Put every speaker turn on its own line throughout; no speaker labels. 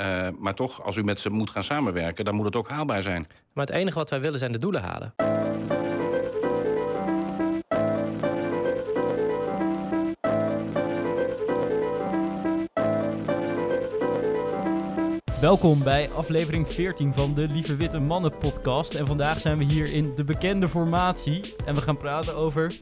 Eh, maar toch, als u met ze moet gaan samenwerken, dan moet het ook haalbaar zijn.
Maar het enige wat wij willen zijn de doelen halen.
Welkom bij aflevering 14 van de Lieve Witte Mannen podcast. En vandaag zijn we hier in de bekende formatie. En we gaan praten over...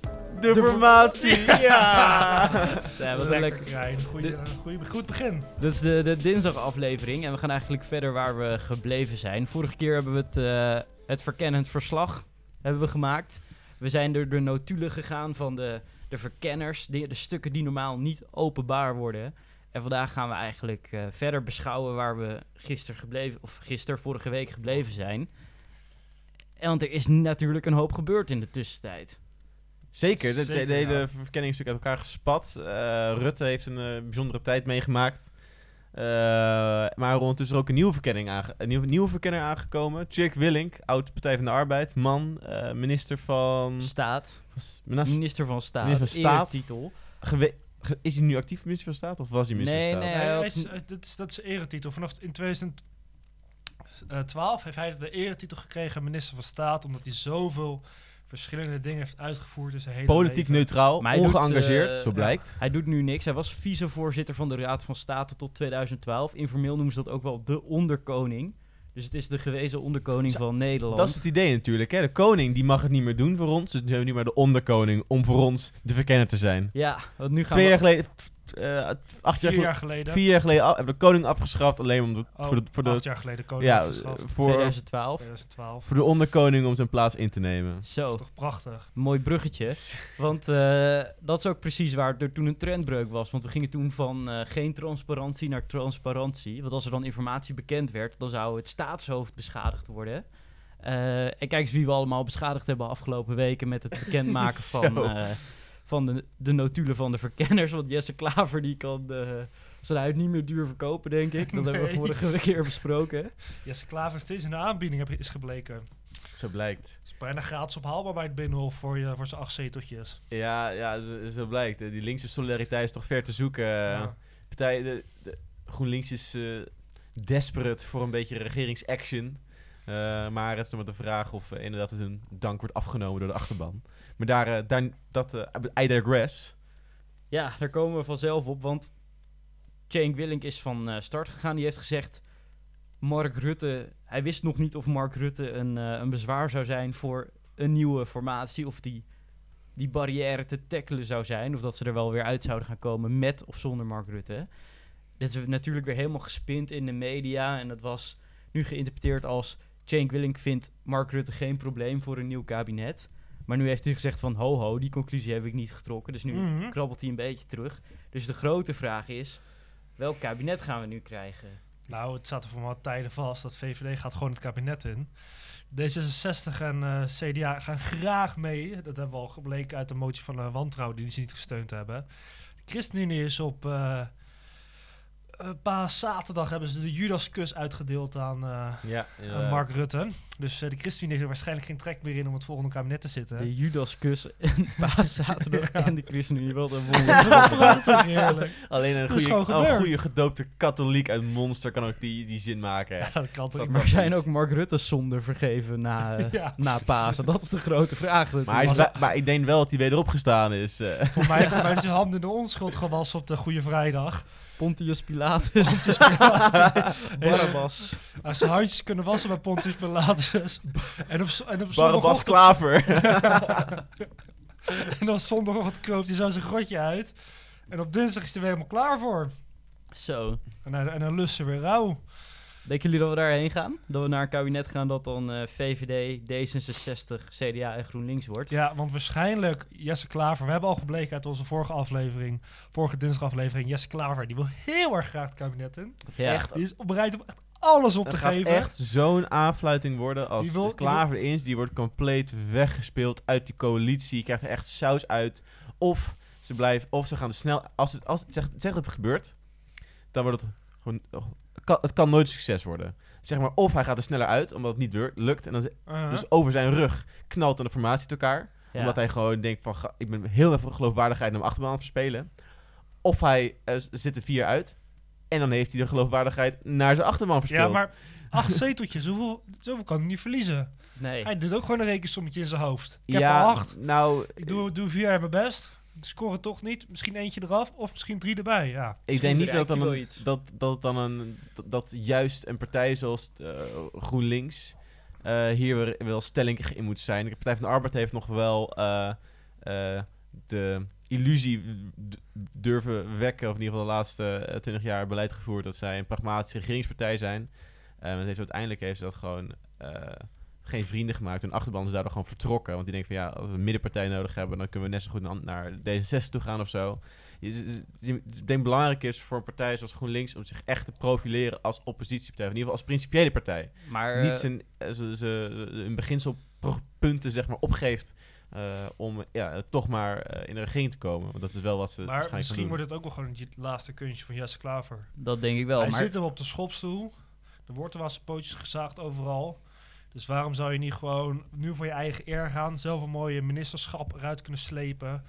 De, formatie, ja!
Ja, wat een
Lekker,
lekker.
Krijn. Goeie, goeie, goed begin.
Dit is de, de dinsdag aflevering en we gaan eigenlijk verder waar we gebleven zijn. Vorige keer hebben we het, eh, het verkennend verslag hebben we gemaakt. We zijn door de notulen gegaan van de, de verkenners, de, de stukken die normaal niet openbaar worden. En vandaag gaan we eigenlijk eh, verder beschouwen waar we gisteren gebleven, of gisteren vorige week gebleven zijn. En want er is natuurlijk een hoop gebeurd in de tussentijd.
Zeker, de, de,
Zeker,
de hele
ja.
verkenning is natuurlijk uit elkaar gespat. Eh, Rutte heeft een eh, bijzondere tijd meegemaakt. Eh, maar er is ondertussen ook een nieuwe, verkenning aange een nieuwe, nieuwe verkenner aangekomen. Tjerk Willink, oud Partij van de Arbeid, man, eh, minister van...
Staat, minister van Staat,
Minister van Staat. ge- is hij nu actief minister van Staat of was hij minister
Nee,
van Staat?
nee. hij had
dat, is, dat is een eretitel. Vanaf in 2012 heeft hij de eretitel gekregen, minister van Staat, omdat hij zoveel verschillende dingen heeft uitgevoerd in zijn hele
Politiek
leven.
neutraal,
Maar
ongeëngageerd,
eh,
zo blijkt.
Hij doet nu niks. Hij was vicevoorzitter van de Raad van State tot 2012. Informeel noemen ze dat ook wel de onderkoning. Dus het is de gewezen onderkoning van Nederland.
Dat is het idee natuurlijk. Hè? De koning die mag het niet meer doen voor ons. Dus we hebben nu maar de onderkoning om voor ons de verkenner te zijn.
Ja, want nu gaan
Twee
we...
jaar geleden, eh, acht
Vier
jaar,
jaar,
geleden, vier jaar geleden hebben we de koning afgeschaft. Alleen om de,
Oh,
voor de, voor de,
acht jaar geleden koning
ja,
afgeschaft.
eh, voor,
2012.
2012.
voor de onderkoning om zijn plaats in te nemen.
Zo,
Dat is toch prachtig.
mooi bruggetje. Want eh, dat is ook precies waar er toen een trendbreuk was. Want we gingen toen van eh, geen transparantie naar transparantie. Want als er dan informatie bekend werd, dan zou het staatshoofd beschadigd worden. Eh, en kijk eens wie we allemaal beschadigd hebben afgelopen weken met het bekendmaken van, eh, van de, de notulen van de verkenners. Want Jesse Klaver die kan eh, zijn huid niet meer duur verkopen, denk ik. Dat hebben we vorige keer besproken.
Jesse Klaver steeds in de aanbieding heb- is gebleken.
Zo blijkt.
is bijna gratis ophaalbaar bij het Binnenhof voor, je, voor zijn acht zeteltjes.
Ja, ja zo, zo blijkt. Eh, Die linkse solidariteit is toch ver te zoeken.
Ja.
Partij, de, de, GroenLinks is eh, desperate voor een beetje regeringsaction. Eh, maar het is nog maar de vraag of eh, inderdaad hun dank wordt afgenomen door de achterban. Maar daar, eh, daar dat, I digress.
Ja, daar komen we vanzelf op, want Cenk Willink is van start gegaan. Die heeft gezegd, Mark Rutte, hij wist nog niet of Mark Rutte een, een bezwaar zou zijn voor een nieuwe formatie. Of die, die barrière te tackelen zou zijn. Of dat ze er wel weer uit zouden gaan komen met of zonder Mark Rutte. Dit is natuurlijk weer helemaal gespind in de media. En dat was nu geïnterpreteerd als... Cenk Willink vindt Mark Rutte geen probleem voor een nieuw kabinet. Maar nu heeft hij gezegd van... Ho ho, die conclusie heb ik niet getrokken. Dus nu
Mhm.
krabbelt hij een beetje terug. Dus de grote vraag is, welk kabinet gaan we nu krijgen?
Nou, het staat er voor wat tijden vast dat VVD gaat gewoon het kabinet in. D66 en eh, CDA gaan graag mee. Dat hebben we al gebleken uit de motie van eh, wantrouwen die ze niet gesteund hebben. De ChristenUnie is op eh paas zaterdag hebben ze de Judaskus uitgedeeld aan, eh,
Ja,
aan Mark Rutte. Dus eh, de ChristenUnie heeft er waarschijnlijk geen trek meer in om het volgende kabinet te zitten.
De Judaskus en Paaszaterdag
Ja.
en de ChristenUnie. Wat een wonder.
Alleen een goede, een goede gedoopte katholiek uit Monster kan ook die, die zin maken.
Ja, dat kan toch niet.
maar zijn ook Mark Rutte's zonden vergeven na, eh,
Ja.
na Pasen? Dat is de grote vraag.
Maar, is maar ik denk wel dat hij weer opgestaan is. eh.
Voor mij, voor mij is zijn handen in de onschuld gewassen op de Goede Vrijdag.
Pontius Pilatus.
Barabbas. Als ze handjes kunnen wassen bij Pontius Pilatus. En op, en op
Barabbas
zondagochtend,
Klaver.
en op zondagochtend kroopt hij zo zijn grotje uit. En op dinsdag is hij weer helemaal klaar voor.
Zo.
En dan, en dan lust ze weer rauw.
Denken jullie dat we daarheen gaan? Dat we naar een kabinet gaan dat dan eh, VVD, D66, CDA en GroenLinks wordt?
Ja, want waarschijnlijk Jesse Klaver. We hebben al gebleken uit onze vorige aflevering. Vorige dinsdagaflevering. Jesse Klaver, die wil heel erg graag het kabinet in.
Ja.
Echt.
Die is bereid om echt alles op
Het
te
gaat
geven.
echt zo'n aanfluiting worden als
Die wil- die
Klaver erin is. Die wordt compleet weggespeeld uit die coalitie. Je krijgt er echt saus uit. Of ze blijven, of ze gaan snel. Als het, als het zegt, zegt dat het gebeurt, dan wordt het gewoon. Het kan, het kan nooit een succes worden. Zeg maar, of hij gaat er sneller uit, omdat het niet lukt. En dan
Uh-huh.
dus over zijn rug knalt dan de formatie uit elkaar.
Ja.
Omdat hij gewoon denkt van, ga- ik ben heel even geloofwaardigheid naar mijn achterban aan het verspelen. Of hij eh, zit er vier uit. En dan heeft hij de geloofwaardigheid naar zijn achterman verspeeld.
Ja, maar acht zeteltjes, hoeveel, zoveel kan hij niet verliezen.
Nee.
Hij doet ook gewoon een rekensommetje in zijn hoofd. Ik heb
ja,
er acht.
Nou,
Ik doe, doe vier jaar mijn best. Scoren toch niet. Misschien eentje eraf of misschien drie erbij. Ja.
ik denk niet dat, dan een, dat, dat, het dan een, dat, dat juist een partij zoals eh, GroenLinks eh, hier weer- wel stelling in moet zijn. De Partij van de Arbeid heeft nog wel eh, eh, de illusie durven wekken, of in ieder geval de laatste twintig jaar beleid gevoerd, dat zij een pragmatische regeringspartij zijn. Het heeft, uiteindelijk heeft ze dat gewoon eh, geen vrienden gemaakt. Hun achterban is daardoor gewoon vertrokken. Want die denken van ja, als we een middenpartij nodig hebben, dan kunnen we net zo goed na- naar D66 toe gaan of zo. Ik denk belangrijk is voor een partij zoals GroenLinks om zich echt te profileren als oppositiepartij. Of in ieder geval als principiële partij.
Maar
Niet
eh,
zijn, eh, ze, ze, een beginselpunten zeg maar opgeeft eh, om ja, toch maar in de regering te komen. Want dat is wel wat ze
Maar
waarschijnlijk
misschien wordt het ook wel gewoon het laatste kunstje van Jesse Klaver.
dat denk ik wel.
Hij
maar
zit er op de schopstoel. Er wordt er wel zijn pootjes gezaagd overal. Dus waarom zou je niet gewoon nu voor je eigen eer gaan? Zelf een mooie ministerschap eruit kunnen slepen.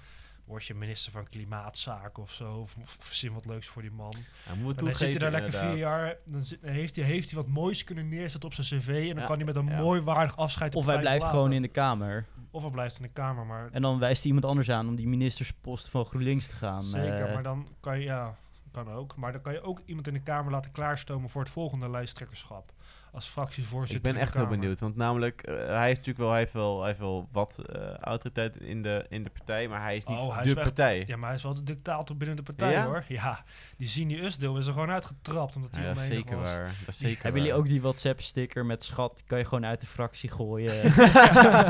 Word je minister van Klimaatzaken of zo. Of, of verzin wat leuks voor die man. En dan zit hij daar lekker vier jaar. Dan zit- heeft, hij, heeft hij wat moois kunnen neerzetten op zijn cv. En dan
Ja,
kan hij met een
ja.
mooi waardig afscheid.
of hij blijft gewoon in de Kamer.
Of hij blijft in de Kamer. Maar
En dan wijst hij iemand anders aan om die ministerspost van GroenLinks te gaan.
Zeker,
eh,
maar dan kan je, ja, kan ook. Maar dan kan je ook iemand in de Kamer laten klaarstomen voor het volgende lijsttrekkerschap. Als fractievoorzitter.
Ik ben echt heel benieuwd, want namelijk, eh, hij heeft natuurlijk wel, hij heeft wel, hij heeft wel wat eh, autoriteit in de, in de partij, maar hij is niet
Oh, hij
de
is wel echt-
partij.
Ja, maar hij is wel de dictator binnen de partij
Ja?
hoor. Ja, die Zini Usdeel is er gewoon uitgetrapt omdat hij
Ja, dat zeker
was.
waar. Dat is zeker
Hebben jullie ook die WhatsApp-sticker met schat? Die kan je gewoon uit de fractie gooien.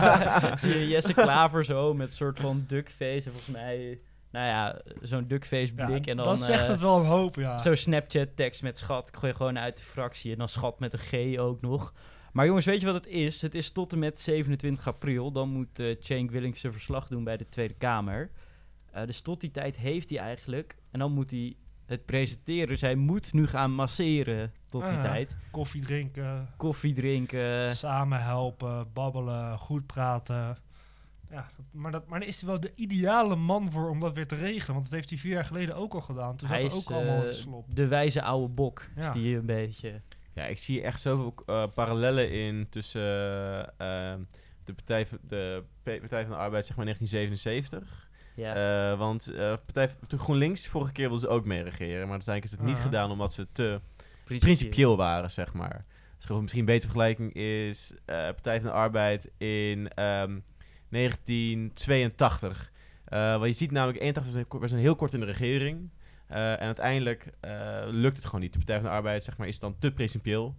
Zie je Jesse Klaver zo met een soort van duckface. En volgens mij, nou ja, zo'n duckface
Ja,
blik. en dan
dat zegt
eh,
het wel een hoop, ja.
Zo'n Snapchat-tekst met schat gooi je gewoon uit de fractie. En dan schat met een G ook nog. Maar jongens, weet je wat het is? Het is tot en met 27 april. Dan moet eh Cenk Willings zijn verslag doen bij de Tweede Kamer. Eh, dus tot die tijd heeft hij eigenlijk. En dan moet hij het presenteren. Dus hij moet nu gaan masseren tot die
Ah.
tijd.
Koffie drinken,
Koffie drinken.
samen helpen, babbelen, goed praten. Ja, dat- maar, dat, maar daar is hij wel de ideale man voor om dat weer te regelen. Want dat heeft hij vier jaar geleden ook al gedaan. Toen
hij
zat er
is
ook allemaal in
eh,
het slop.
de wijze oude bok. Is
Ja.
die een beetje.
Ja, ik zie echt zoveel eh, parallellen in tussen eh, ehm, de, partij, van- de Partij van de Arbeid, zeg maar 1977.
Ja.
Eh, want eh partij, toen GroenLinks, vorige keer wilden ze ook mee regeren. Maar uiteindelijk is het niet gedaan omdat ze te
principieel.
principieel waren, zeg maar. Dus misschien een betere vergelijking is eh, Partij van de Arbeid in ehm, 1982. Eh wat je ziet namelijk, 81 was een- heel kort in de regering. Eh, en uiteindelijk eh, lukt het gewoon niet. De Partij van de Arbeid zeg maar, is dan te principieel.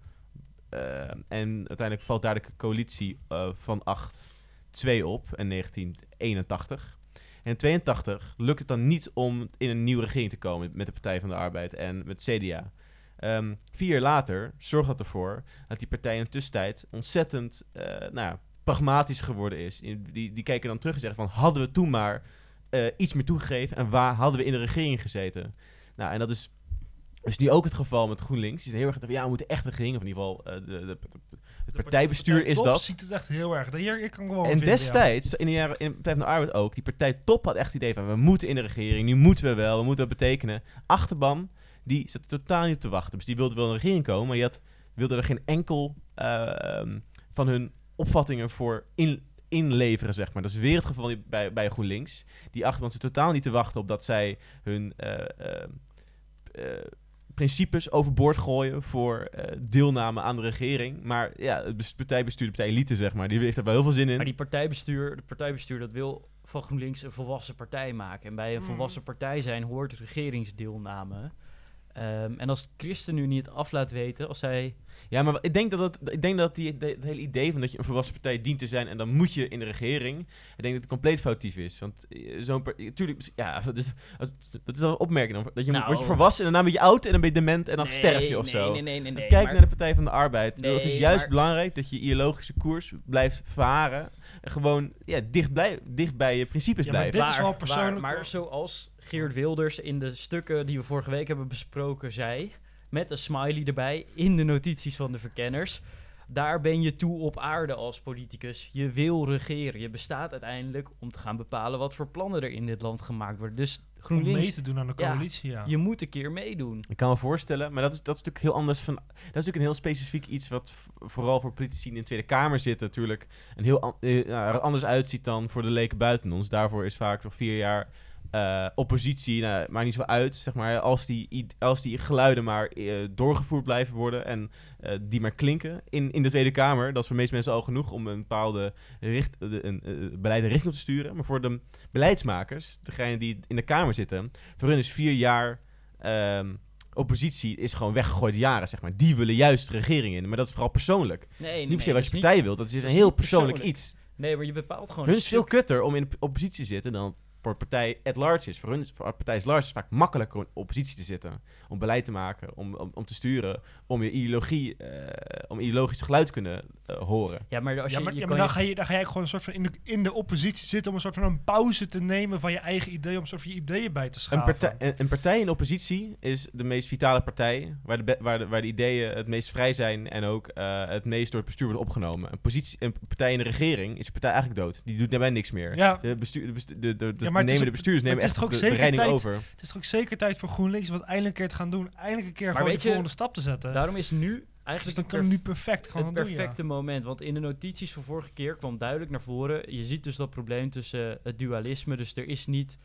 En uiteindelijk valt daar de coalitie van 8-2 op in 1981. En in 82 lukt het dan niet om in een nieuwe regering te komen met de Partij van de Arbeid en met CDA. Ehm, vier jaar later zorgt dat ervoor dat die partij in de tussentijd ontzettend nou, ja, pragmatisch geworden is. In- Die, die kijken dan terug en zeggen van hadden we toen maar eh, iets meer toegegeven en waar hadden we in de regering gezeten? Nou, en dat is dus nu ook het geval met GroenLinks. Die zijn heel erg van, ja, we moeten echt een regering, of in ieder geval eh, de, de, de- het
De
partijbestuur is dat.
ziet het echt heel erg. Hier, ik kan gewoon
En
vinden, ja.
destijds, in de jaren in de Partij van de Arbeid ook, die partij top had echt het idee van we moeten in de regering, nu moeten we wel, we moeten wat betekenen. Achterban, die zat er totaal niet op te wachten. Dus die wilde wel in de regering komen, maar die had, wilde er geen enkel eh, ehm, van hun opvattingen voor in, inleveren, zeg maar. Dat is weer het geval bij, bij GroenLinks. Die achterban zit totaal niet te wachten op dat zij hun eh, eh, eh, principes overboord gooien voor eh, deelname aan de regering. Maar ja, het bes- partijbestuur, de partij-elite, zeg maar, die heeft er wel heel veel zin in.
Maar die partijbestuur, de partijbestuur dat wil van GroenLinks een volwassen partij maken. En bij een
Mm.
volwassen partij zijn hoort regeringsdeelname. Ehm, en als Christen nu niet af laat weten, als zij...
Ja, maar ik denk dat het, ik denk dat die, de- het hele idee van dat je een volwassen partij dient te zijn en dan moet je in de regering, ik denk dat het compleet foutief is. Want eh, zo'n tuurlijk, ja, dat is, dat is wel een opmerking. dan, Dat je
Nou,
word je volwassen en daarna ben je oud en dan ben je dement en dan
Nee,
sterf je of
nee,
zo.
Nee, nee, nee. nee,
Kijk
maar-
naar de Partij van de Arbeid. Bedoel, het is juist
maar-
belangrijk dat je ideologische koers blijft varen. En gewoon ja, dicht, blij, dicht bij je principes
Ja, maar
blijft.
dit is wel persoonlijk-
Maar zoals Geert Wilders in de stukken die we vorige week hebben besproken zei... met een smiley erbij in de notities van de verkenners... daar ben je toe op aarde als politicus. Je wil regeren. Je bestaat uiteindelijk om te gaan bepalen wat voor plannen er in dit land gemaakt worden. Dus
Om mee
GroenLinks,
te doen aan de coalitie, ja.
je moet een keer meedoen.
Ik kan me voorstellen, maar dat is, dat is natuurlijk heel anders van. Dat is natuurlijk een heel specifiek iets wat vooral voor politici die in de Tweede Kamer zitten, natuurlijk een heel an- eh, er anders uitziet dan voor de leken buiten ons. Daarvoor is vaak nog vier jaar eh, oppositie, nou, maakt niet zo uit, zeg maar. Als die, als die geluiden maar eh, doorgevoerd blijven worden en eh, die maar klinken in, in de Tweede Kamer, dat is voor de meeste mensen al genoeg om een bepaalde richt, de- een, beleid richting op te sturen. Maar voor de beleidsmakers, degene die in de Kamer zitten, voor hun is vier jaar ehm, oppositie is gewoon weggegooide jaren, zeg maar. Die willen juist de regering in. Maar dat is vooral persoonlijk.
Nee, nee,
niet per se
nee,
wat je partij wilt. Dat is een heel persoonlijk,
persoonlijk.
iets.
Nee, maar je bepaalt gewoon...
Hun is veel kutter om in de oppositie te zitten dan voor partij at large is. Voor hun voor partij large is vaak makkelijker om in oppositie te zitten. Om beleid te maken, om, om, te sturen, om je ideologie, eh, om ideologisch geluid te kunnen horen.
Ja, maar als
ja,
je,
maar,
je
ja,
kan
maar
je
dan, ga je, dan ga jij gewoon een soort van in de, in de oppositie zitten om een soort van een pauze te nemen van je eigen idee, om een soort van je ideeën bij te
Een
schaven.
partij, een, een partij in oppositie is de meest vitale partij, waar de, be- waar de, waar de ideeën het meest vrij zijn en ook eh, het meest door het bestuur worden opgenomen. Een, positie, een partij in de regering is de partij eigenlijk dood. Die doet daarbij niks meer.
Ja.
De, bestuur, de, de, de, de,
Ja,
nemen de bestuurders nemen
het is
echt
toch ook
de, de
tijd-
over.
Het is toch ook zeker tijd voor GroenLinks wat eindelijk een keer te gaan doen. Eindelijk een keer gewoon de
je,
volgende stap te zetten.
Daarom is nu
dus
eigenlijk
dat we
perf-
nu perfect gaan
het
doen, ja.
perfecte moment. Want in de notities van vorige keer kwam duidelijk naar voren... je ziet dus dat probleem tussen eh, het dualisme. Dus er is niet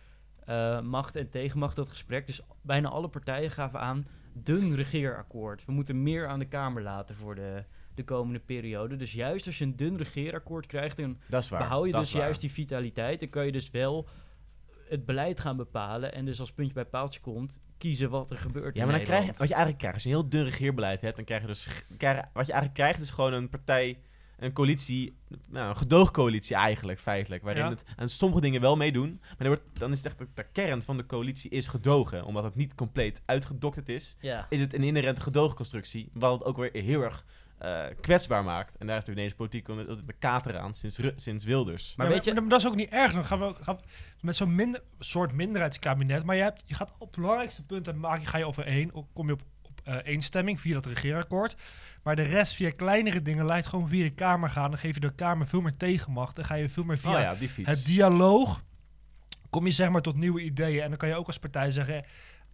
eh, macht en tegenmacht dat gesprek. Dus bijna alle partijen gaven aan... dun regeerakkoord. We moeten meer aan de Kamer laten voor de, de komende periode. Dus juist als je een dun regeerakkoord krijgt... dan behoud je
dat
dus juist die vitaliteit. Dan kan je dus wel het beleid gaan bepalen. En dus als puntje bij paaltje komt... kiezen wat er gebeurt
Ja, maar dan krijg je, wat je eigenlijk krijgt, als je een heel dun regeerbeleid hebt, dan krijg je dus, krijg, wat je eigenlijk krijgt is gewoon een partij, een coalitie, nou, een gedoogcoalitie eigenlijk, feitelijk, waarin
Ja.
het aan sommige dingen wel meedoen, maar dan, wordt, dan is het echt, de, de kern van de coalitie is gedogen, omdat het niet compleet uitgedokterd is,
Ja.
is het een inherente gedoogconstructie, wat het ook weer heel erg eh, kwetsbaar maakt. En daar heeft de Nederlandse politiek met de kater aan, sinds, sinds Wilders.
Maar
Ja,
weet je-
maar dat is ook niet erg. Dan gaan we, gaan we met zo'n minder, soort minderheidskabinet. Maar je, hebt, je gaat op belangrijkste punten maak, je, ga je overeen. Ook Kom je op, op eh, eenstemming via dat regeerakkoord. Maar de rest via kleinere dingen leidt gewoon via de Kamer gaan. Dan geef je de Kamer veel meer tegenmacht. Dan ga je veel meer via
oh ja, op die fiets.
het dialoog. Kom je zeg maar tot nieuwe ideeën. En dan kan je ook als partij zeggen.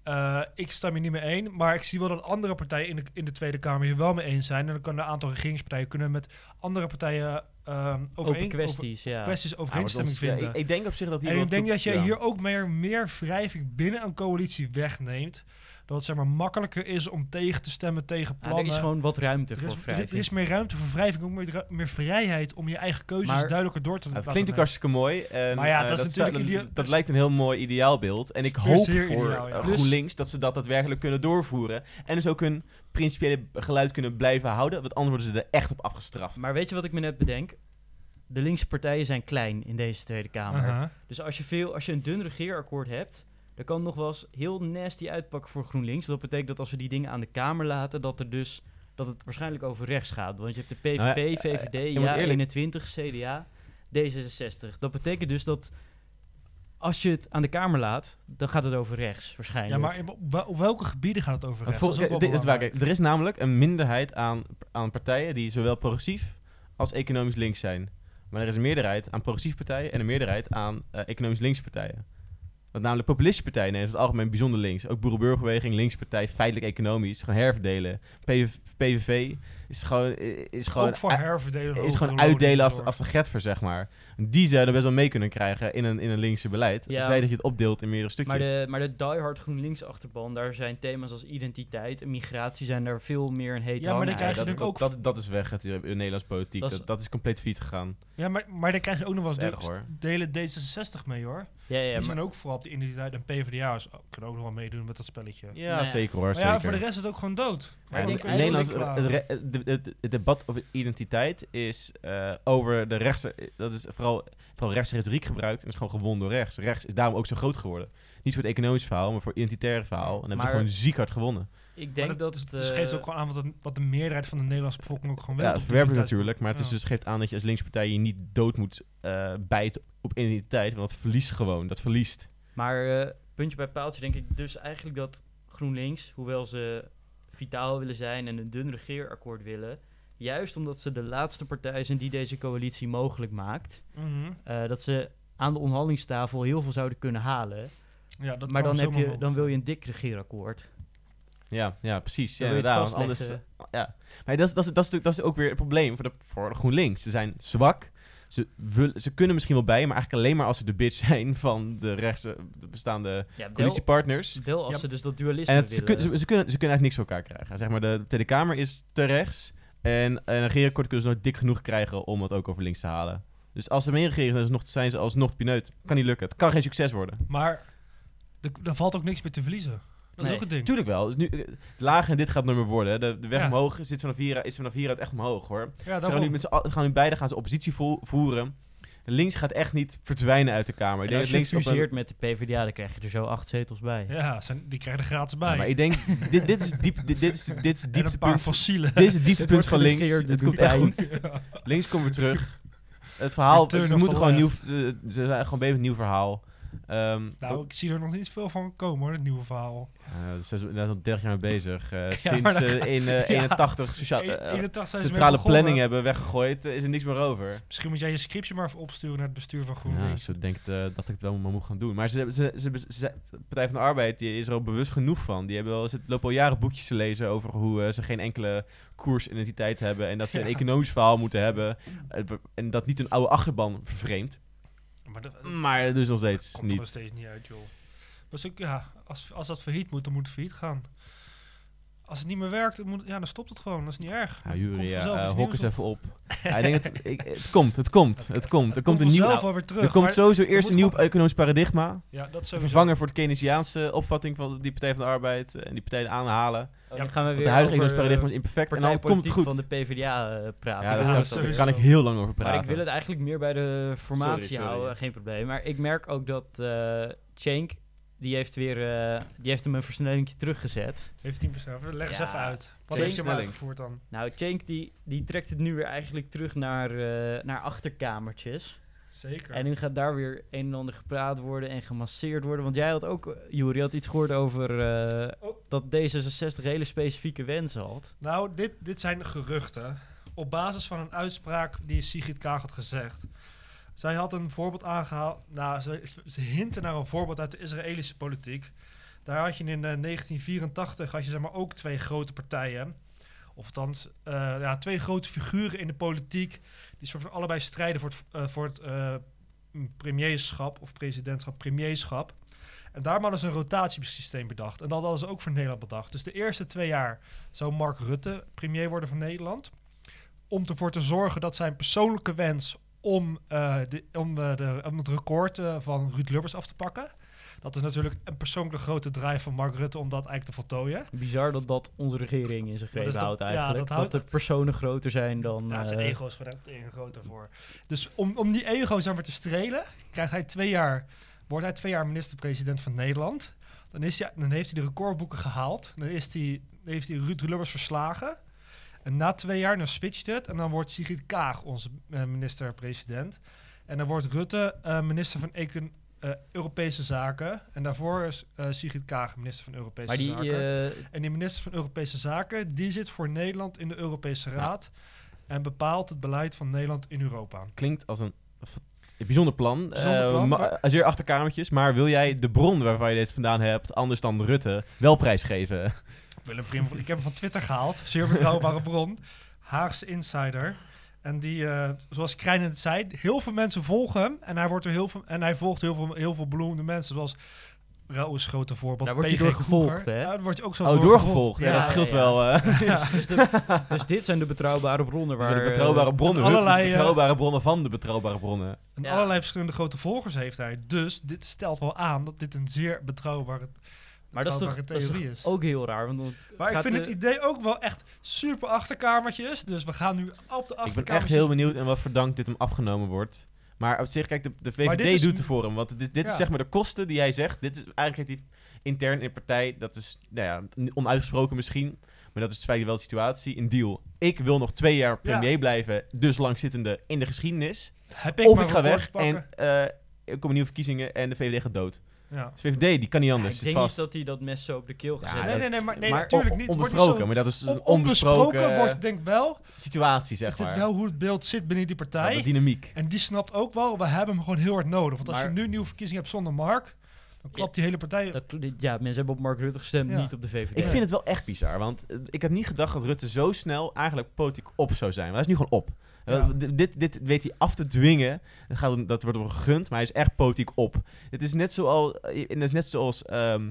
Eh, ik stem hier niet mee één, maar ik zie wel dat andere partijen in de, in de Tweede Kamer hier wel mee eens zijn. En dan kunnen een aantal regeringspartijen kunnen met andere partijen uh,
Open kwesties, ja.
kwesties
Ja, maar
overeenstemming
ja,
vinden.
ik, ik denk op zich dat hier
en ik denk dat je
ja.
hier ook meer, meer wrijving binnen een coalitie wegneemt. Dat het zeg maar makkelijker is om tegen te stemmen tegen
Ja,
plannen.
er is gewoon wat ruimte
Er
voor
is, er is-
wrijving.
er is meer ruimte voor wrijving, ook meer, meer vrijheid om je eigen keuzes
Maar-
duidelijker door te
Ja,
laten
het klinkt ook hartstikke mooi. En,
Maar ja,
eh,
dat is natuurlijk
dat, dat lijkt een heel mooi ideaalbeeld. En ik
Zeer,
hoop voor
ideaal, ja.
eh,
Dus-
GroenLinks dat ze dat daadwerkelijk kunnen doorvoeren. En dus ook hun principiële geluid kunnen blijven houden. Want anders worden ze er echt op afgestraft.
Maar weet je wat ik me net bedenk? De linkse partijen zijn klein in deze Tweede Kamer. Dus als je, veel, als je een dun regeerakkoord hebt, dan kan nog wel eens heel nasty uitpakken voor GroenLinks. Dat betekent dat als we die dingen aan de Kamer laten, dat er dus dat het waarschijnlijk over rechts gaat. Want je hebt de PVV,
Nou ja,
VVD,
moet
ja,
eerlijk-
21, CDA, D66. Dat betekent dus dat als je het aan de Kamer laat, dan gaat het over rechts waarschijnlijk.
Ja, maar op, wel- op welke gebieden gaat het over? Rechts? Dat is ook wel
dit is waar, er is namelijk een minderheid aan, aan partijen die zowel progressief als economisch links zijn. Maar er is een meerderheid aan progressieve partijen en een meerderheid aan eh, economisch linkse partijen. Want namelijk populistische partijen nemen het algemeen bijzonder links. Ook Boerenburgerbeweging, linkse partij, feitelijk economisch. Gewoon herverdelen. PV, PVV is gewoon... Is gewoon
ook voor herverdelen.
is gewoon uitdelen als, als de getver, zeg maar. Die zouden best wel mee kunnen krijgen in een, in een linkse beleid.
Ja.
Zij dat je het opdeelt in meerdere stukjes.
Maar de, maar de diehard GroenLinks achterban, daar zijn thema's als identiteit en migratie zijn daar veel meer een heet
Ja, maar dan krijg je
dat,
natuurlijk
dat,
ook-
dat, dat is weg uit de Nederlandse politiek.
Dat
Dat
is-
dat, is compleet fiet gegaan.
Ja, maar, maar dan krijg je ook nog wel
Dat
eens
hoor.
delen D66 mee hoor.
Ja, ja,
Die
maar,
zijn ook vooral op de identiteit en PvdA is- kunnen ook nog wel meedoen met dat spelletje.
Ja,
Nou ja.
zeker hoor.
Maar
zeker.
ja, voor de rest is het ook gewoon dood.
Ja,
ik
in
denk
Nederland,
eigenlijk
het, debat over identiteit is eh, over de rechtse... Dat is vooral, vooral rechtse retoriek gebruikt en is gewoon gewonnen door rechts. Rechts is daarom ook zo groot geworden. Niet voor het economisch verhaal, maar voor het identitaire verhaal. En dan hebben ze gewoon ziek hard gewonnen.
ik denk
Maar
dat...
dus,
het,
dus
eh,
geeft ook gewoon aan wat de, wat de meerderheid van de Nederlandse bevolking ook gewoon wil.
Ja, dat natuurlijk. Maar het is
Ja.
dus, geeft aan dat je als linkspartij je niet dood moet eh bijten op identiteit. Want dat verliest gewoon. Dat verliest.
Maar eh, puntje bij paaltje denk ik dus eigenlijk dat GroenLinks, hoewel ze vitaal willen zijn en een dun regeerakkoord willen, juist omdat ze de laatste partij zijn die deze coalitie mogelijk maakt,
Mhm.
eh, dat ze aan de onderhandelingstafel heel veel zouden kunnen halen.
Ja, dat
maar dan, heb
zomaar
je, dan wil je een dik regeerakkoord.
Ja, ja precies. Ja, inderdaad. Anders, ja. Maar dat is, dat, is, dat, is, natuurlijk- dat is ook weer het probleem voor de, voor de GroenLinks. Ze zijn zwak. Ze, willen, ze kunnen misschien wel bij, maar eigenlijk alleen maar als ze de bitch zijn van de rechtse de bestaande
Ja, wel,
coalitiepartners.
wel als
Ja,
ze dus dat dualisme
En het, ze, kun- ze, ze kunnen, ze kunnen eigenlijk niks voor elkaar krijgen. Zeg maar, de, de Tweede Kamer is te rechts. En een regeerakkoord kunnen ze nooit dik genoeg krijgen om het ook over links te halen. Dus als ze meeregeren, zijn ze, nog, zijn ze alsnog pineut. Kan niet lukken. Het kan geen succes worden.
Maar er valt ook niks meer te verliezen. Dat is ook het ding.
Tuurlijk wel. Dus nu, eh, lager en dit gaat het nummer worden. hè. De, de weg
Ja.
omhoog zit vanaf hier, is vanaf hieruit echt omhoog hoor.
Ja,
Ze gaan nu, met gaan nu beide gaan ze oppositie vo- voeren. Links gaat echt niet verdwijnen uit de Kamer. Ik
En
denk
als je
links een-
met de PvdA, dan krijg je er zo acht zetels bij.
Ja, zijn, die krijgen er gratis bij.
Ja, maar ik denk, dit, dit is diep, dit, dit is, dit is
een paar fossielen.
Dit is het dieptepunt van links. Het komt echt goed. Links komen we terug. Het verhaal, ze moeten gewoon nieuw, ze zijn gewoon bezig met een nieuw verhaal. Ehm,
Nou, ik zie er nog niet veel van komen hoor, het nieuwe verhaal.
ze zijn al 30 jaar mee bezig. Eh,
Ja,
sinds ze in eh,
Ja.
81 sociaal,
E-
eh,
81 zijn ze mee
centrale planning hebben weggegooid, eh, is er niks meer over.
Misschien moet jij je scriptje maar even opsturen naar het bestuur van
Ja,
GroenLinks.
ze denkt eh, dat ik het wel maar moet gaan doen. Maar ze, ze, ze, ze- ze- de Partij van de Arbeid die is er al bewust genoeg van. Die hebben wel, ze lopen al jaren boekjes te lezen over hoe ze geen enkele koersidentiteit hebben. En dat ze een
Ja.
economisch verhaal moeten hebben. En dat niet een oude achterban vervreemdt.
Maar dat,
Maar dus nog steeds
komt er nog
niet.
steeds niet uit, joh. Maar zo, ja, als, als dat failliet moet, dan moet het failliet gaan. Als het niet meer werkt, dan, moet, ja, dan stopt het gewoon. Dat is niet erg.
Ja, Jury, ja, eh, hok eens even op. ja, ik denk het, ik, het komt, het komt, het komt. Er komt een nieuw,
terug.
er komt sowieso eerst een nieuw
gewoon-
economisch paradigma.
Ja, dat
vervanger voor de Keynesiaanse opvatting van die Partij van de Arbeid. eh, En die partij aanhalen.
Oh,
Ja,
dan gaan we weer
de huidige paradigma
eh,
is imperfect. En dan komt het goed.
van de PvdA eh, praten.
Ja,
Dat
daar
is
kan, ik heel lang over praten.
Maar ik wil het eigenlijk meer bij de formatie
Sorry, sorry.
houden, geen probleem. Maar ik merk ook dat eh Cenk, die heeft weer, eh, die heeft hem een versnellingje teruggezet.
17%. Leg eens
Ja,
even uit. Wat heeft je
versnelling.
uitgevoerd dan?
Nou, Cenk die, die trekt het nu weer eigenlijk terug naar, eh, naar achterkamertjes.
Zeker.
En nu gaat daar weer een en ander gepraat worden en gemasseerd worden. Want jij had ook, eh, Juri, had iets gehoord over eh,
Oh.
dat D66 hele specifieke wensen had.
Nou, dit, dit zijn geruchten. Op basis van een uitspraak die Sigrid Kaag had gezegd. Zij had een voorbeeld aangehaald. Nou, ze, ze hinten naar een voorbeeld uit de Israëlische politiek. Daar had je in eh, 1984 had je zeg maar ook twee grote partijen. Of althans, eh, ja, twee grote figuren in de politiek. Die soort van allebei strijden voor het, eh, voor het eh, premierschap of presidentschap, premierschap. En daarom hadden ze een rotatiesysteem bedacht. En dat hadden ze ook voor Nederland bedacht. Dus de eerste twee jaar zou Mark Rutte premier worden van Nederland. Om ervoor te zorgen dat zijn persoonlijke wens om, de, om, de, om het record van Ruud Lubbers af te pakken. Dat is natuurlijk een persoonlijke grote drive van Mark Rutte om dat eigenlijk te voltooien.
Bizar dat dat onze regering in zijn
Ja,
greep
dus dat-
houdt
ja,
eigenlijk.
dat
dat,
houdt-
de personen groter zijn dan...
Ja, zijn
eh,
ego is gewoon echt een groter voor. Dus om, om die ego zeg maar, te strelen, krijgt hij twee jaar, wordt hij twee jaar minister-president van Nederland. Dan, is hij, dan heeft hij de recordboeken gehaald. Dan is hij, heeft hij Ruud Lubbers verslagen. En na twee jaar dan switcht het. En dan wordt Sigrid Kaag onze eh, minister-president. En dan wordt Rutte eh, minister van Econ- eh, Europese Zaken. En daarvoor is eh, Sigrid Kaag minister van Europese
maar die,
Zaken.
eh,
En die minister van Europese Zaken, die zit voor Nederland in de Europese Raad. En bepaalt het beleid van Nederland in Europa.
Klinkt als een, bijzonder plan.
Bijzonder plan,
ma-
maar-
zeer achterkamertjes. Maar wil jij de bron waarvan je dit vandaan hebt, anders dan Rutte, wel prijsgeven?
Willem Prim, ik heb hem van Twitter gehaald. Zeer betrouwbare bron. Haagse Insider. En die, eh, zoals Krijn het zei, heel veel mensen volgen hem. En hij, wordt er heel veel, en hij volgt heel veel, heel veel beroemde mensen. Zoals Rauw is grote voorbeeld.
Daar word je door gevolgd, hè?
Ja, daar word je ook zo
Oh,
door
doorgevolgd. Ja,
Ja,
dat scheelt
ja,
wel. eh.
Ja.
dus, de- dus dit zijn de betrouwbare bronnen
Dus
waar...
de betrouwbare
eh,
bronnen,
en
hun
allerlei, eh,
betrouwbare bronnen van de betrouwbare bronnen.
En
Ja.
allerlei verschillende grote volgers heeft hij. Dus dit stelt wel aan dat dit een zeer betrouwbare,
maar dat is toch, dat is toch
theorie is.
ook heel raar. Want dan
Maar ik vind
de-
het idee ook wel echt super achterkamertjes. Dus we gaan nu op de
Ik ben
achterkamertjes...
echt heel benieuwd en wat voor dank dit hem afgenomen wordt. Maar op zich, kijk, de, VVD
is-
doet ervoor hem. Want dit, dit is zeg maar de kosten die hij zegt. Dit is eigenlijk heeft hij intern in de partij. Dat is nou ja, onuitgesproken misschien. Maar dat is feitelijk wel de situatie. Een deal. Ik wil nog twee jaar premier blijven. Dus langzittende in de geschiedenis.
Heb ik
of
maar
ik ga weg en
pakken?
eh, er komen nieuwe verkiezingen en de VVD gaat dood.
Ja.
Dus VVD, die kan niet
Ja,
anders.
ik denk
vast.
niet dat hij dat mes zo op de keel
Ja,
gezet
Nee,
heeft.
nee, nee, maar nee,
Maar
natuurlijk niet. Wordt
onbesproken,
zo-
maar dat is een
onbesproken
onbesproken
wordt, denk ik wel,
situatie, zeg
is dit
maar.
wel hoe het beeld zit binnen die partij.
de dynamiek.
En die snapt ook wel, we hebben hem gewoon heel hard nodig. Want als
Maar-
je nu een nieuwe verkiezing hebt zonder Mark, dan klapt die hele partij...
Dat, ja, mensen hebben op Mark Rutte gestemd,
Ja.
niet op de VVD.
Ik vind het wel echt bizar, want eh, ik had niet gedacht dat Rutte zo snel eigenlijk politiek op zou zijn. Maar hij is nu gewoon op. Eh,
Ja.
dit, dit weet hij af te dwingen. Dat, gaat, dat wordt hem gegund, maar hij is echt politiek op. Het is net zoals, eh, het is net zoals ehm,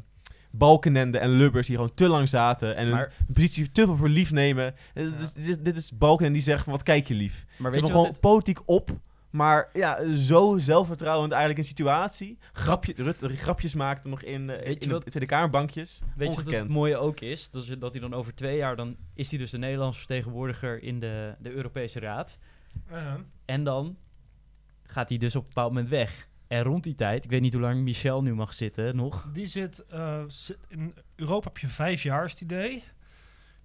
Balkenende en Lubbers die gewoon te lang zaten en hun
Maar,
positie te veel voor lief nemen.
Ja.
Dus, dit, is- dit is Balkenende die zegt van wat kijk je lief.
maar
Ze
weet je
gewoon politiek op. Maar ja, zo zelfvertrouwend eigenlijk een situatie. Grapje, Rutte grapjes maakte nog in,
Weet je
in de
wat-
Tweede Kamerbankjes.
Weet je wat
Ongekend.
het mooie ook is? Dat, is? dat hij dan over twee jaar, dan is hij dus de Nederlandse vertegenwoordiger in de, de Europese Raad. En dan gaat hij dus op een bepaald moment weg. En rond die tijd, ik weet niet hoe lang Michel nu mag zitten nog.
Die zit, eh, zit- In Europa heb je vijf jaar, is het idee.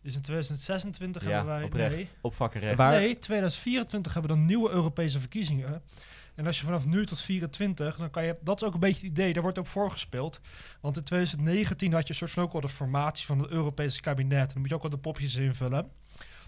Dus in 2026
Ja,
hebben wij...
oprecht.
Nee,
Op vakkenrecht.
Nee, 2024 hebben we dan nieuwe Europese verkiezingen. En als je vanaf nu tot 24, dan kan je... Dat is ook een beetje het idee, daar wordt ook voor gespeeld. Want in 2019 had je een soort van ook al de formatie van het Europese kabinet. En dan moet je ook al de popjes invullen.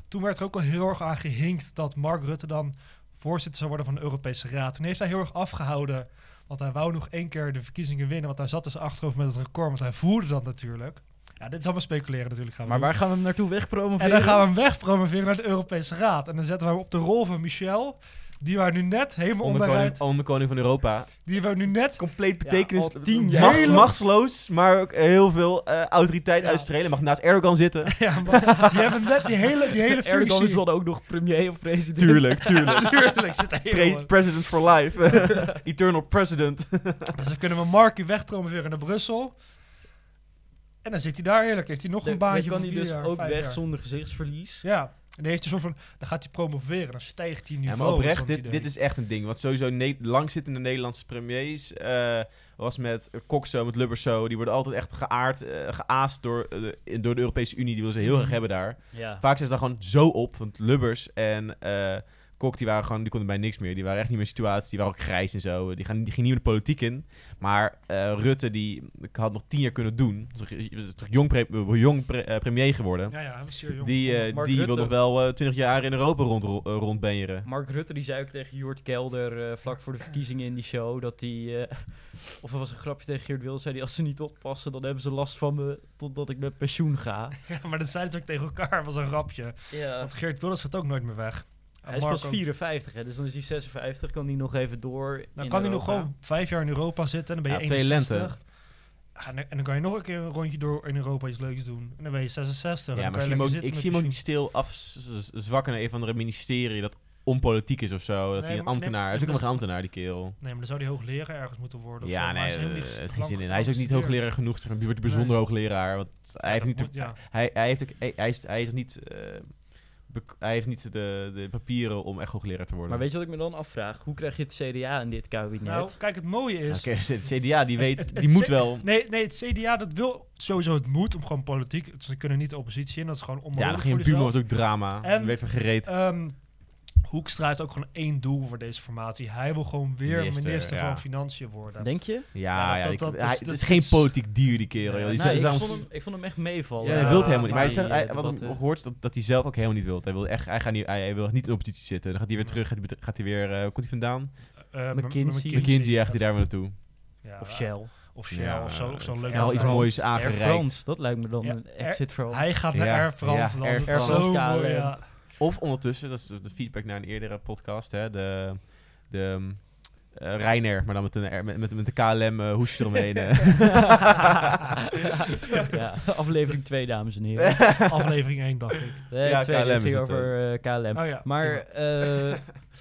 Toen werd er ook al heel erg aan gehinkt dat Mark Rutte dan voorzitter zou worden van de Europese Raad. En heeft hij heel erg afgehouden, want hij wou nog één keer de verkiezingen winnen. Want hij zat dus achterover met het record, want hij voerde dat natuurlijk. Ja, dit is allemaal speculeren natuurlijk. Gaan we
Maar
doen.
waar gaan we hem naartoe wegpromoveren?
En dan gaan we hem wegpromoveren naar de Europese Raad. En dan zetten we hem op de rol van Michel, die wij nu net helemaal onderuit...
onderkoning van Europa.
Die we nu net...
Compleet
Ja,
betekenis.
al tien jaar.
machtsloos, maar ook heel veel eh, autoriteit
Ja.
uitstrelen. Mag naast Erdogan zitten.
Ja, maar die hebben net die hele, die hele
Erdogan is
functie...
dan ook nog premier of president.
tuurlijk, tuurlijk.
Tuurlijk zit
Pre- president for life. Eternal president.
Dus dan kunnen we Markie wegpromoveren naar Brussel. En dan zit hij daar heerlijk. Heeft hij nog een
dan
baantje
kan
van
hij
vier
dus
jaar,
ook weg
jaar.
zonder gezichtsverlies.
Ja. En dan heeft hij soort van... Dan gaat hij promoveren. Dan stijgt hij
Ja,
niveau.
maar oprecht, dit, dit is echt een ding. Wat sowieso ne langzittende Nederlandse premiers eh, was met Cox zo, met Lubbers zo. Die worden altijd echt geaard, eh, geaast door, eh, de- door de Europese Unie. Die willen ze heel
Mhm.
erg hebben daar.
Ja.
Vaak zijn ze daar gewoon zo op. Want Lubbers en eh Kok, die waren gewoon, die konden bij niks meer. Die waren echt niet meer in situatie. Die waren ook grijs en zo. Die, gaan, die gingen niet meer de politiek in. Maar eh, Rutte, die had nog tien jaar kunnen doen. Toch- jong, pre- jong pre- eh, premier geworden.
Ja, ja, jong.
Die, eh, die wil nog wel twintig jaar in Europa rond, ro- rondbenjeren.
Mark Rutte die zei ook tegen Jort Kelder vlak voor de verkiezingen in die show dat hij. of er was een grapje tegen Geert Wilders, zei hij: Als ze niet oppassen, dan hebben ze last van me totdat ik met pensioen ga.
Ja, maar dat zeiden ze ook tegen elkaar. was een grapje.
Ja.
Want Geert Wilders gaat ook nooit meer weg.
Hij is pas
ook.
54, hè, dus dan is hij 56. Kan hij nog even door.
Dan
in
kan hij nog gewoon vijf jaar in Europa zitten. En dan ben je
Ja, twee
61.
lente.
Ja, en, dan, kan je nog een keer een rondje door in Europa iets leuks doen. En dan ben je 66.
Ja,
dan
maar
je
zie hem ook, ik zie hem ook niet stil afzwakken naar een van de ministerie dat onpolitiek is of zo. Dat
Nee,
hij een ambtenaar
nee,
hij is. ook nog een ambtenaar, die kerel.
pensioen. Nee, maar dan zou hij hoogleraar ergens moeten worden. of
Ja,
zo.
Nee,
hij is
eh, geen zin in.
lang
Hij is ook niet hoogleraar genoeg. Die wordt bijzonder hoogleraar. Want hij, heeft niet de,
ja.
hij, hij, heeft ook, hij, hij is, hij is niet... eh, hij heeft niet de, de papieren om echt hoogleraar te worden.
Maar weet je wat ik me dan afvraag? Hoe krijg je het CDA in dit kabinet?
Nou, kijk, het mooie is...
Oké, de CDA, die weet,
het-
die
het
moet
C-
wel...
Nee, nee, het CDA dat wil sowieso het moet om gewoon politiek. Ze kunnen niet de oppositie in, dat is gewoon
Ja,
onmogelijk
dan
voor
ging
zelf.
was ook drama.
En-
werd van gereed.
Ehm, Hoekstra heeft ook gewoon één doel voor deze formatie. Hij wil gewoon weer
Minister,
minister,
ja.
van Financiën worden.
Denk je?
ja,
ja,
ja,
dat-
die-
dat
hij-
is-
het is geen politiek dier, die kerel. joh. Die
Nou,
zegt-
ik, vond hem, ik vond hem echt meevallen.
Ja,
Ja,
hij wil het helemaal niet. Maar hij zegt,
die,
hij,
eh,
wat ik gehoord, dat, dat hij zelf ook helemaal niet wil. Hij wil, echt, hij gaat niet, hij, hij wil niet in de oppositie zitten. Dan gaat hij weer terug, gaat hij, gaat hij weer, eh, hoe komt hij vandaan?
Eh,
McKinsey.
McKinsey gaat hij daar weer naartoe.
Ja,
Of Shell.
Of Shell,
Ja,
of zo. Of zo
eh,
leuk.
wel iets
Frans.
moois
Air
aangereikt.
France, dat lijkt me dan
Ja,
een
Air-
exit voor
Hij gaat naar
Ja,
Air France.
ja,
dan.
Air
France.
zo mooi, ja.
Of ondertussen, dat is de feedback naar een eerdere podcast, hè, de, de um, eh, Ryanair, maar dan met een, met, met, met de KLM eh, hoesje eromheen. eh.
ja, aflevering 2, dames en heren.
Aflevering 1, dacht ik.
Nee,
Ja,
twee,
KLM
ging over KLM.
Oh ja.
Maar, eh,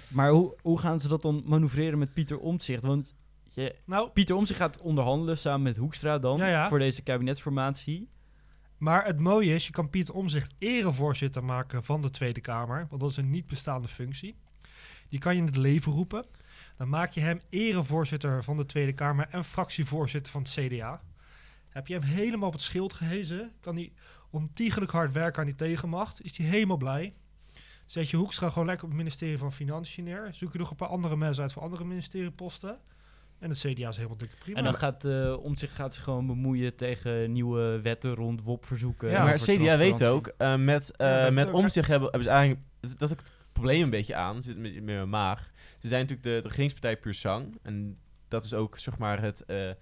maar hoe, hoe gaan ze dat dan manoeuvreren met Pieter Omtzigt? Want je,
Nou,
Pieter Omtzigt gaat onderhandelen samen met Hoekstra dan
Ja, ja.
voor deze kabinetsformatie.
Maar het mooie is, je kan Pieter Omzicht erevoorzitter maken van de Tweede Kamer. Want dat is een niet bestaande functie. Die kan je in het leven roepen. Dan maak je hem erevoorzitter van de Tweede Kamer en fractievoorzitter van het CDA. Heb je hem helemaal op het schild gehezen, kan hij ontiegelijk hard werken aan die tegenmacht. Is hij helemaal blij. Zet je Hoekstra gewoon lekker op het ministerie van Financiën neer. Zoek je nog een paar andere mensen uit voor andere ministerieposten. En het CDA is helemaal dikke prima.
En dan gaat uh, om zich gaat ze gewoon bemoeien tegen nieuwe wetten rond WOP-verzoeken.
Ja,
maar CDA weet ook, eh, met, eh met om zich hebben, hebben ze eigenlijk, dat is ook het probleem een beetje aan, zit met, met mijn maag. Ze zijn natuurlijk de, de regeringspartij Puur Sang. En dat is ook zeg maar het, eh, eh,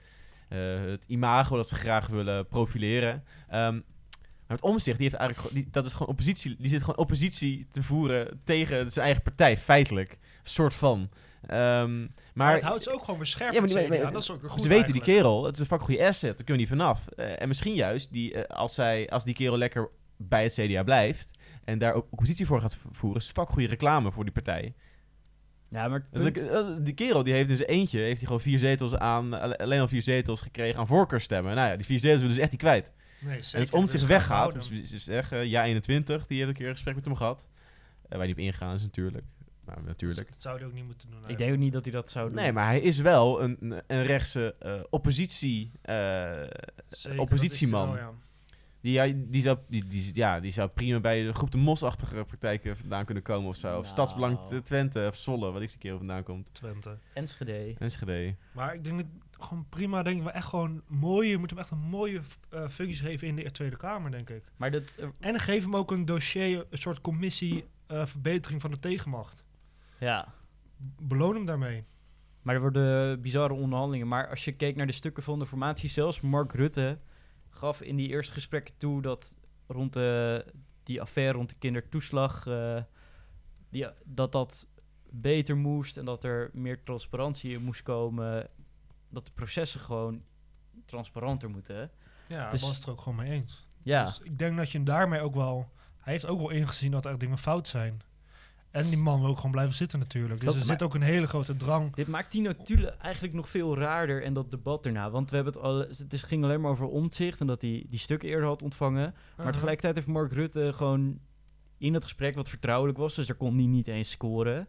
het imago dat ze graag willen profileren. Ehm, maar het omzicht, die heeft eigenlijk, die, dat is gewoon oppositie, die zit gewoon oppositie te voeren tegen zijn eigen partij, feitelijk. Een soort van. Ehm,
maar,
maar
het houdt ze ook gewoon beschermd.
Ja, maar die-
het dat is ook weer goed
ze weten die kerel, het is een vakgoede asset, daar kunnen we niet vanaf. Eh, en misschien juist, die, eh, als, zij, als die kerel lekker bij het CDA blijft en daar ook oppositie voor gaat voeren, is het vakgoede reclame voor die partij.
Ja, maar het
Dus eh, die kerel die heeft in zijn eentje, heeft hij gewoon vier zetels aan, alle- alleen al vier zetels gekregen aan voorkeurstemmen. Nou ja, die vier zetels willen ze echt niet kwijt.
Nee, zeker.
en als om
Dus
zich weggaat, dus ze zeggen, ja 21, die heeft een keer een gesprek met hem gehad. Eh, waar hij op ingaan is natuurlijk. Nou, natuurlijk.
Dat zou hij ook niet moeten doen.
ik denk ook niet dat hij dat zou doen.
Nee, maar hij is wel een, een- een rechtse eh, oppositie, eh,
Zeker,
oppositieman.
wel, ja.
Die, ja, die, zou, die, die, ja, die zou prima bij de groep de Mosachtige praktijken vandaan kunnen komen of zo. Of
Nou.
Stadsbelang Twente of Zolle, wat ik die keer vandaan komt.
Twente.
Enschede.
Enschede.
Maar ik denk dat gewoon prima, denk ik wel echt gewoon mooie, je moet hem echt een mooie eh, functie geven in de Tweede Kamer, denk ik.
Maar dat,
En geef hem ook een dossier, een soort commissie eh, verbetering van de tegenmacht.
Ja,
Beloon hem daarmee.
maar er worden bizarre onderhandelingen. Maar als je keek naar de stukken van de formatie, zelfs Mark Rutte gaf in die eerste gesprekken toe dat rond de, die affaire rond de kindertoeslag, eh, die, dat dat beter moest en dat er meer transparantie in moest komen. Dat de processen gewoon transparanter moeten.
Ja,
Dus-
was het er ook gewoon mee eens.
Ja,
Dus ik denk dat je hem daarmee ook wel... Hij heeft ook wel ingezien dat er dingen fout zijn. En die man wil ook gewoon blijven zitten natuurlijk. Dus
Dat-
er
maar-
zit ook een hele grote drang.
Dit maakt die notulen eigenlijk nog veel raarder en dat debat erna. Want we hebben het al, het is- ging alleen maar over omzicht en dat hij die stukken eerder had ontvangen. Maar
Uh-huh.
tegelijkertijd heeft Mark Rutte gewoon in het gesprek, wat vertrouwelijk was, dus daar kon hij niet eens scoren,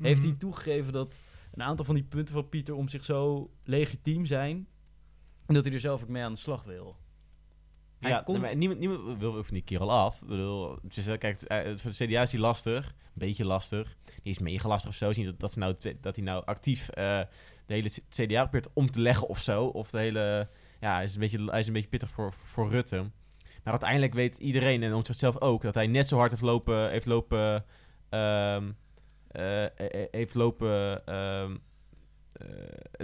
heeft
Mhm.
hij toegegeven dat een aantal van die punten van Pieter om zich zo legitiem zijn en dat hij er zelf ook mee aan de slag wil. Hij
Ja,
kon-
nee, maar niemand, niemand wil ook van die kerel af. Ik bedoel, het is, kijk, het- voor de CDA is hij lastig. Beetje lastig. Die is mega lastig of zo. Is dat, dat, nou, dat hij nou actief eh, de hele CDA probeert om te leggen of zo. Of de hele... Ja, hij is een beetje, hij is een beetje pittig voor, voor Rutte. Maar uiteindelijk weet iedereen, en om zichzelf ook, dat hij net zo hard heeft lopen... Heeft lopen ehm, eh, eh, heeft lopen...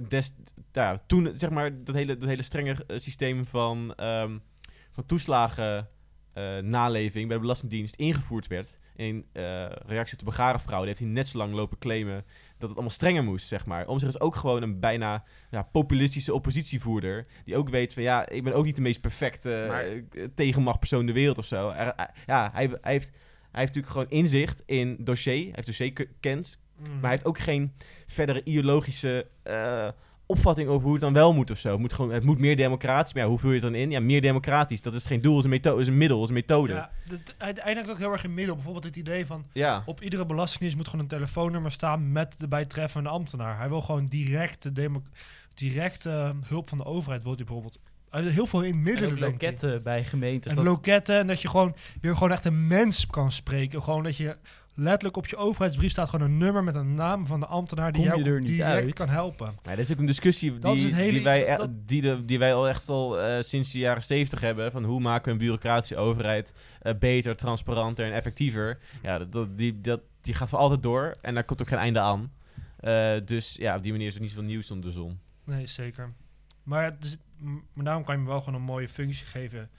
des, ja, toen, zeg maar, dat hele, dat hele strenge systeem van, ehm, van toeslagen naleving bij de Belastingdienst ingevoerd werd. In eh, reactie op de begare fraude heeft hij net zo lang lopen claimen dat het allemaal strenger moest, zeg maar. Om zich is ook gewoon een bijna ja, populistische oppositievoerder. Die ook weet van, ja, ik ben ook niet de meest perfecte
Maar-
eh, tegenmachtpersoon in de wereld of zo. Eh, ja, hij, hij, heeft, hij heeft natuurlijk gewoon inzicht in dossier. Hij heeft dossierkennis,
Mhm.
maar hij heeft ook geen verdere ideologische eh, opvatting over hoe het dan wel moet of zo. Het moet, gewoon, het moet meer democratisch. Maar ja, hoe vul je het dan in? Ja, meer democratisch. Dat is geen doel, is een methode, is een middel, is een methode. Ja.
Ja, dat- uiteindelijk ook heel erg in middel. Bijvoorbeeld het idee van... Op iedere belastingdienst moet gewoon een telefoonnummer staan met de bijtreffende ambtenaar. Hij wil gewoon directe, demo- directe eh, hulp van de overheid. Wordt hij bijvoorbeeld uit heel veel in het
En loketten bij gemeentes.
En
dat-
loketten en dat je gewoon weer gewoon echt een mens kan spreken. Gewoon dat je letterlijk op je overheidsbrief staat gewoon een nummer met een naam van de ambtenaar die jou
er niet
direct
uit?
kan helpen.
Maar dat is ook een discussie die,
het hele-
die, wij, e-
dat-
die, de, die wij al echt al eh, sinds de jaren zeventig hebben. Van hoe maken we een bureaucratische overheid eh, beter, transparanter en effectiever. Ja, dat, die, dat, die gaat voor altijd door. En daar komt ook geen einde aan. Eh, dus ja, op die manier is er niet zoveel nieuws onder de zon.
Nee, zeker. Maar, het is, m- maar daarom kan je hem wel gewoon een mooie functie geven.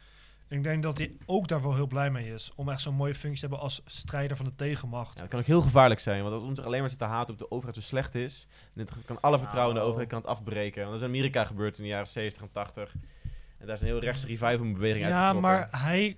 Ik denk dat hij ook daar wel heel blij mee is. Om echt zo'n mooie functie te hebben als strijder van de tegenmacht.
Ja, dat kan ook heel gevaarlijk zijn. Want als om zich alleen maar zit te haten op de overheid zo slecht is. Dan kan alle vertrouwen in de
Nou.
overheid kan het afbreken. Want dat is in Amerika gebeurd in de jaren 70 en 80. En daar is een heel rechtse revival-beweging
Ja,
uitgetrokken.
maar hij,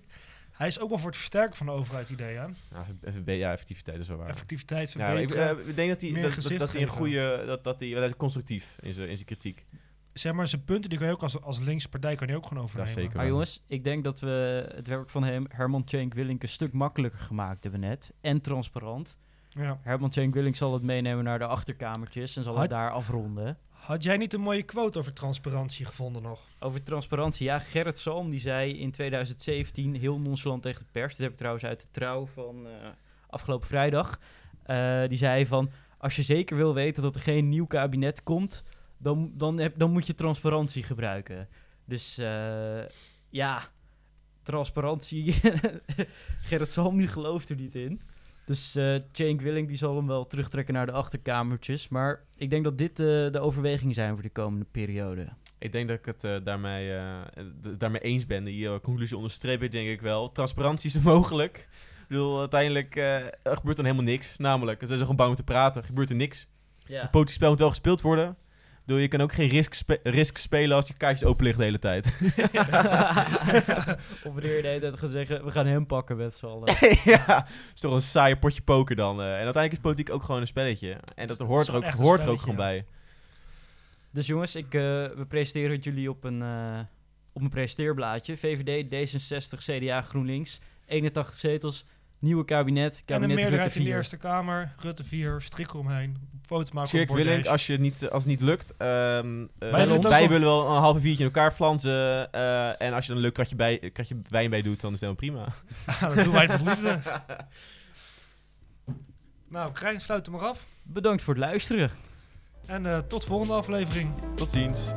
hij is ook wel voor het versterken van de overheid idee, hè?
Ja, FVB, ja, effectiviteit is wel waar.
Effectiviteit
Ja, ik,
verbeteren.
eh, ik denk dat hij, dat, dat, hij een goede... Dat, dat hij, hij is constructief in zijn, in zijn kritiek.
Zeg maar, zijn punten die kan je ook als, als linkse partij kan je ook gewoon
Ja,
overnemen.
zeker.
Maar jongens, ik denk dat we het werk van hem, Herman Cenk Willink een stuk makkelijker gemaakt hebben net. En transparant.
Ja.
Herman Cenk Willink zal het meenemen naar de achterkamertjes en zal
Had-
het daar afronden.
Had jij niet een mooie quote over transparantie gevonden nog?
Over transparantie, ja, Gerrit Salm die zei in 2017 heel nonchalant tegen de pers. Dit heb ik trouwens uit de trouw van eh, afgelopen vrijdag. Eh, die zei van, als je zeker wil weten dat er geen nieuw kabinet komt, dan, dan, heb, dan moet je transparantie gebruiken. Dus eh, ja, transparantie. Gerrit Salm die gelooft er niet in. Dus Cenk Willing die zal hem wel terugtrekken naar de achterkamertjes. Maar ik denk dat dit eh, de overwegingen zijn voor de komende periode.
Ik denk dat ik het daarmee, daarmee eens ben. Die conclusie onderstreep ik denk ik wel. Transparantie is mogelijk. Ik bedoel, uiteindelijk er gebeurt dan helemaal niks. Namelijk, dan zijn ze gewoon bang om te praten. Gebeurt er niks.
Ja.
Een politiek spel moet wel gespeeld worden. Je kan ook geen risk, spe- risk spelen als je kaartjes open liggen de hele tijd.
of wanneer je de hele tijd gaat zeggen, we gaan hem pakken met z'n allen.
ja, is toch een saaie potje poker dan. eh. en uiteindelijk is politiek ook gewoon een spelletje. En dat hoort er ook, hoort er ook gewoon bij.
Dus jongens, ik, eh, we presenteren het jullie op een, eh, op een presenteerblaadje. VVD, D66, CDA, GroenLinks. 81 zetels, nieuwe kabinet.
En een
Kabinet Rutte
meerderheid in de
4.
Eerste Kamer. Rutte 4, strik eromheen. Foto maken op
Willink, als, je het niet, als het niet lukt, ehm, eh,
Wij willen
wij
wel-
willen wel een halve viertje in elkaar flansen. eh, en als je dan een leuk kratje, bij, kratje wijn bij doet, dan is het helemaal prima.
Dat doen wij met liefde. Nou, Krijn, sluit hem maar af.
Bedankt voor het luisteren.
En eh, tot volgende aflevering.
Tot ziens.